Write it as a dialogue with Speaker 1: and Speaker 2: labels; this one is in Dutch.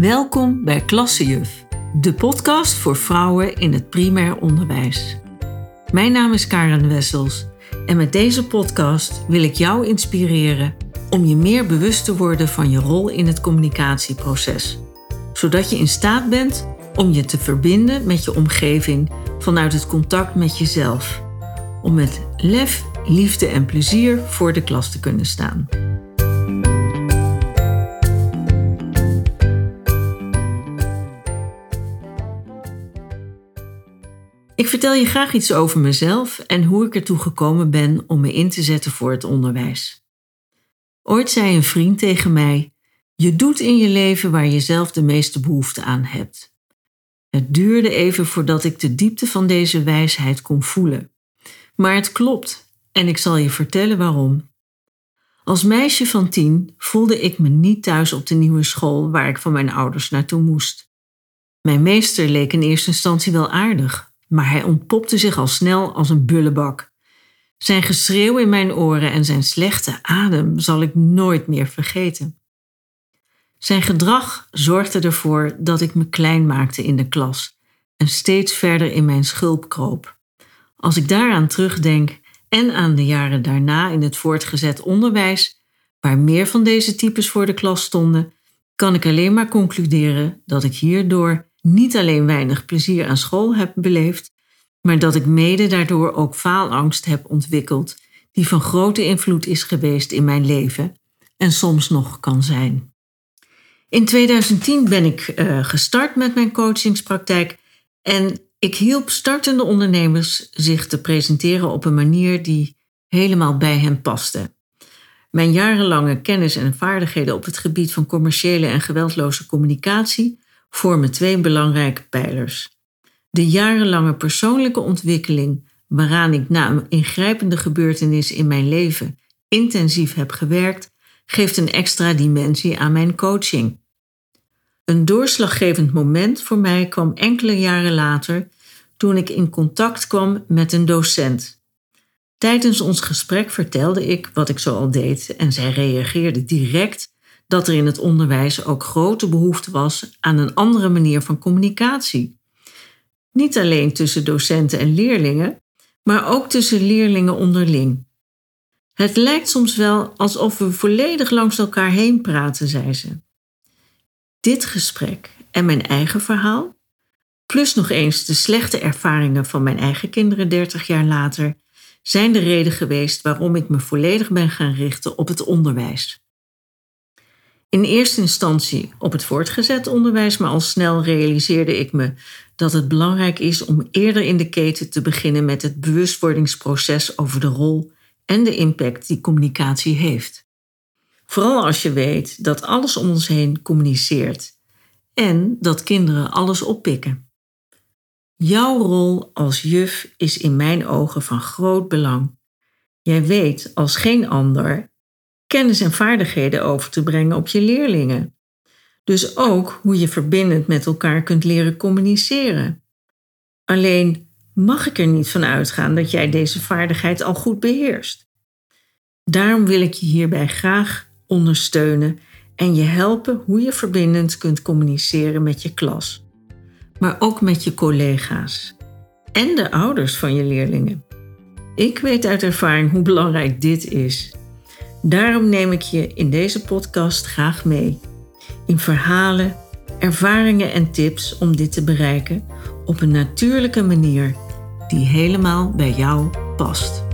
Speaker 1: Welkom bij Klassejuf, de podcast voor vrouwen in het primair onderwijs. Mijn naam is Karen Wessels en met deze podcast wil ik jou inspireren om je meer bewust te worden van je rol in het communicatieproces, zodat je in staat bent om je te verbinden met je omgeving vanuit het contact met jezelf, om met lef, liefde en plezier voor de klas te kunnen staan. Ik vertel je graag iets over mezelf en hoe ik ertoe gekomen ben om me in te zetten voor het onderwijs. Ooit zei een vriend tegen mij: Je doet in je leven waar je zelf de meeste behoefte aan hebt. Het duurde even voordat ik de diepte van deze wijsheid kon voelen. Maar het klopt en ik zal je vertellen waarom. Als meisje van tien voelde ik me niet thuis op de nieuwe school waar ik van mijn ouders naartoe moest. Mijn meester leek in eerste instantie wel aardig, maar hij ontpopte zich al snel als een bullebak. Zijn geschreeuw in mijn oren en zijn slechte adem zal ik nooit meer vergeten. Zijn gedrag zorgde ervoor dat ik me klein maakte in de klas en steeds verder in mijn schulp kroop. Als ik daaraan terugdenk en aan de jaren daarna in het voortgezet onderwijs, waar meer van deze types voor de klas stonden, kan ik alleen maar concluderen dat ik hierdoor niet alleen weinig plezier aan school heb beleefd, maar dat ik mede daardoor ook faalangst heb ontwikkeld, die van grote invloed is geweest in mijn leven en soms nog kan zijn. In 2010 ben ik uh, gestart met mijn coachingspraktijk en ik hielp startende ondernemers zich te presenteren op een manier die helemaal bij hen paste. Mijn jarenlange kennis en vaardigheden op het gebied van commerciële en geweldloze communicatie vormen twee belangrijke pijlers. De jarenlange persoonlijke ontwikkeling, waaraan ik na een ingrijpende gebeurtenis in mijn leven intensief heb gewerkt, geeft een extra dimensie aan mijn coaching. Een doorslaggevend moment voor mij kwam enkele jaren later toen ik in contact kwam met een docent. Tijdens ons gesprek vertelde ik wat ik zo al deed en zij reageerde direct dat er in het onderwijs ook grote behoefte was aan een andere manier van communicatie. Niet alleen tussen docenten en leerlingen, maar ook tussen leerlingen onderling. Het lijkt soms wel alsof we volledig langs elkaar heen praten, zei ze. Dit gesprek en mijn eigen verhaal, plus nog eens de slechte ervaringen van mijn eigen kinderen 30 jaar later, zijn de reden geweest waarom ik me volledig ben gaan richten op het onderwijs. In eerste instantie op het voortgezet onderwijs, maar al snel realiseerde ik me dat het belangrijk is om eerder in de keten te beginnen met het bewustwordingsproces over de rol en de impact die communicatie heeft. Vooral als je weet dat alles om ons heen communiceert en dat kinderen alles oppikken. Jouw rol als juf is in mijn ogen van groot belang. Jij weet als geen ander kennis en vaardigheden over te brengen op je leerlingen. Dus ook hoe je verbindend met elkaar kunt leren communiceren. Alleen mag ik er niet van uitgaan dat jij deze vaardigheid al goed beheerst. Daarom wil ik je hierbij graag ondersteunen en je helpen hoe je verbindend kunt communiceren met je klas, maar ook met je collega's en de ouders van je leerlingen. Ik weet uit ervaring hoe belangrijk dit is. Daarom neem ik je in deze podcast graag mee. In verhalen, ervaringen en tips om dit te bereiken op een natuurlijke manier die helemaal bij jou past.